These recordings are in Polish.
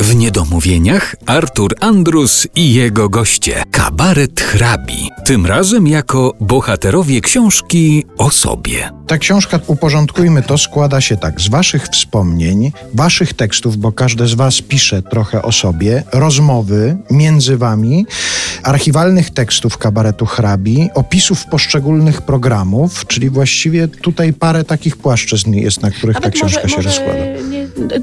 W Niedomówieniach Artur Andrus i jego goście. Kabaret hrabi. Tym razem jako bohaterowie książki o sobie. Ta książka, uporządkujmy to, składa się tak z waszych wspomnień, waszych tekstów, bo każdy z was pisze trochę o sobie, rozmowy między wami, archiwalnych tekstów kabaretu hrabi, opisów poszczególnych programów, czyli właściwie tutaj parę takich płaszczyzn jest, na których ta Nawet książka może, się może rozkłada.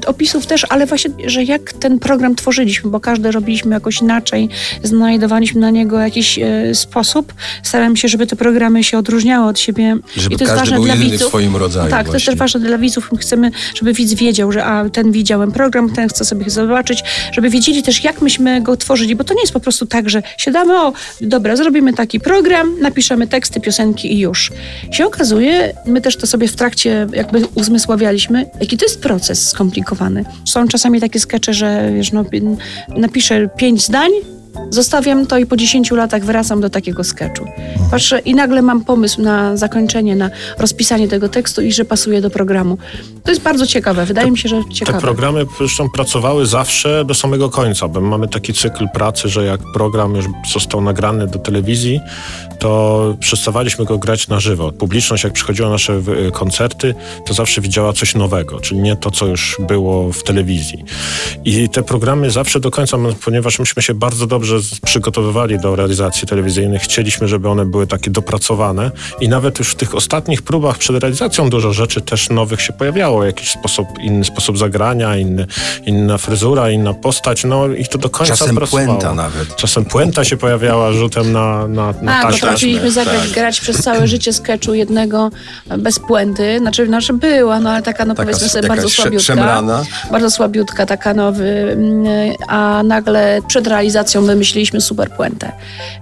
Opisów też, ale właśnie, że jak ten program tworzyliśmy, bo każdy robiliśmy jakoś inaczej, znajdowaliśmy na niego jakiś e, sposób. Starałem się, żeby te programy się odróżniały od siebie. Żeby I to jest ważne dla widzów. swoim rodzaju tak, to jest właśnie. też ważne dla widzów. My chcemy, żeby widz wiedział, że a, ten widziałem program, ten chce sobie zobaczyć, żeby wiedzieli też, jak myśmy go tworzyli, bo to nie jest po prostu tak, że siadamy, o, dobra, zrobimy taki program, napiszemy teksty, piosenki i już. Się okazuje, my też to sobie w trakcie jakby uzmysławialiśmy, jaki to jest proces skomplikowany. Są czasami takie skecze, że wiesz, no, napiszę pięć zdań, Zostawiam to i po 10 latach wracam do takiego sketchu. Patrzę i nagle mam pomysł na zakończenie, na rozpisanie tego tekstu i że pasuje do programu. To jest bardzo ciekawe. Wydaje mi się, że Te ciekawe. programy zresztą pracowały zawsze do samego końca, bo mamy taki cykl pracy, że jak program już został nagrany do telewizji, to przestawaliśmy go grać na żywo. Publiczność, jak przychodziła na nasze y, koncerty, to zawsze widziała coś nowego, czyli nie to, co już było w telewizji. I te programy zawsze do końca, ponieważ myśmy się bardzo dobrze z- przygotowywali do realizacji telewizyjnych, chcieliśmy, żeby one były takie dopracowane i nawet już w tych ostatnich próbach przed realizacją dużo rzeczy też nowych się pojawiało. Jakiś sposób, inny sposób zagrania, inny, inna fryzura, inna postać, no i to do końca Czasem pracowało. puenta nawet. Czasem puenta się pojawiała rzutem na, na, na A, taśmę. potrafiliśmy zagrać, tak. grać przez całe życie sketchu jednego bez puenty. Znaczy, znaczy była, no ale taka, no Taka powiedzmy sobie, bardzo słabiutka. szemrana. Bardzo słabiutka, taka nowy. mm, A nagle przed realizacją wymyśliliśmy super puentę.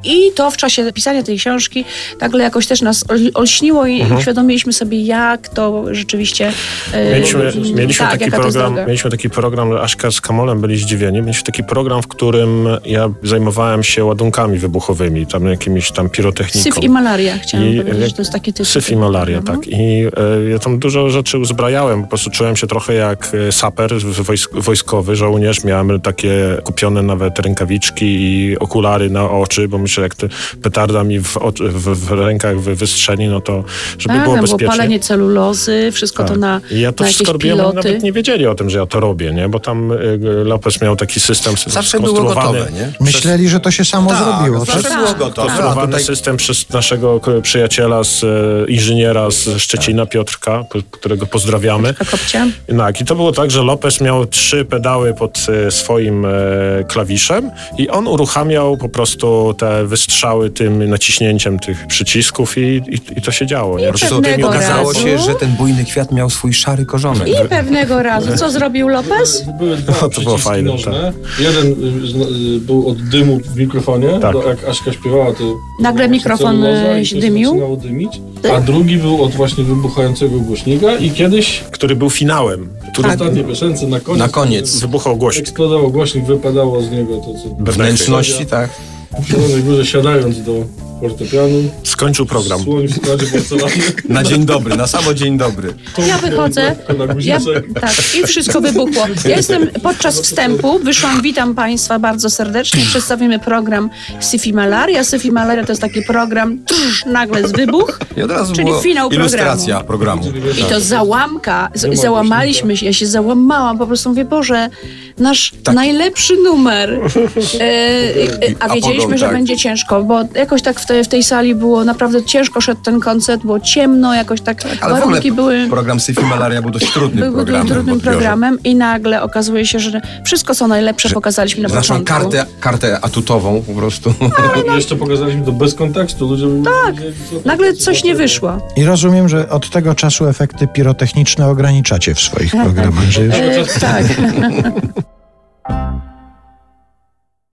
I to w czasie pisania tej książki nagle jakoś też nas ol- olśniło i Mhm. uświadomiliśmy sobie, jak to rzeczywiście... e, Mieliśmy, mieliśmy, tak, taki program, mieliśmy taki program, Aśka z Kamolem byli zdziwieni. Mieliśmy taki program, w którym ja zajmowałem się ładunkami wybuchowymi, tam jakimiś tam pirotechniką. Syf i malaria, chciałam I, powiedzieć, e, że to jest taki tytuł. Syf i malaria, Mhm. tak. I e, ja tam dużo rzeczy uzbrajałem. Po prostu czułem się trochę jak saper wojsk, wojskowy, żołnierz. Miałem takie kupione nawet rękawiczki i okulary na oczy, bo myślę, jak te petarda mi w, oczy, w, w rękach wy, wystrzeli, no to żeby Tak, było tam było bezpiecznie. palenie celulozy, wszystko to Tak. na, I ja to na wszystko robiłem, nawet nie wiedzieli o tym, że ja to robię, nie? Bo tam y, Lopez miał taki system Zawsze było skonstruowany. gotowe, nie? Myśleli, że to się samo Tak, zrobiło. zawsze tak? było gotowe. A Konstruowany tutaj system przez naszego przyjaciela, z, e, inżyniera z Szczecina, Piotrka, którego pozdrawiamy. Kopcia. Tak, i to było tak, że Lopez miał trzy pedały pod e, swoim e, klawiszem i on uruchamiał po prostu te wystrzały tym naciśnięciem tych przycisków i, i, i to się działo. Nie? pewnego Tymi okazało razu- się, że ten bujny kwiat miał swój szary korzonek. I pewnego razu, co zrobił Lopez? Były dwa to było fajne, nożne. Jeden y, zna- y, był od dymu w mikrofonie. Tak. Jak Aśka śpiewała, to Nagle mikrofon, y, i to dymił. dymić. A drugi był od właśnie wybuchającego głośnika i kiedyś Który był finałem. Który ostatniej piosence na koniec, Na koniec. wybuchał głośnik. eksplodował głośnik, wypadało z niego to, co Wnętrzności, tak. Zielonej Górze siadając do fortepianu. Skończył program. Słoń w składzie porcelany. Na dzień dobry, na samo dzień dobry. Ja wychodzę. Ja, tak, i wszystko wybuchło. Ja jestem podczas wstępu, wyszłam, witam Państwa bardzo serdecznie. Przedstawimy program Syfi Malaria. Syfi Malaria to jest taki program, trz, nagle z wybuch. I od razu Czyli finał ilustracja programu. I to załamka, z, załamaliśmy się, ja się załamałam, po prostu mówię, Boże, nasz najlepszy numer. E, e, a A wiedzieliśmy, że tak. będzie ciężko, bo jakoś tak w, te, w tej sali było naprawdę ciężko szedł ten koncert, było ciemno, jakoś tak Ale w ogóle warunki były... program Syfy Malaria był dość trudnym Był programem. w trudnym programem i nagle okazuje się, że wszystko co najlepsze pokazaliśmy na naszą początku. kartę, kartę atutową po prostu. I jeszcze pokazaliśmy to bez kontekstu. Ludzie tak. Nagle coś nie wyszło. I rozumiem, że od tego czasu efekty pirotechniczne ograniczacie w swoich programach, że już E, tak.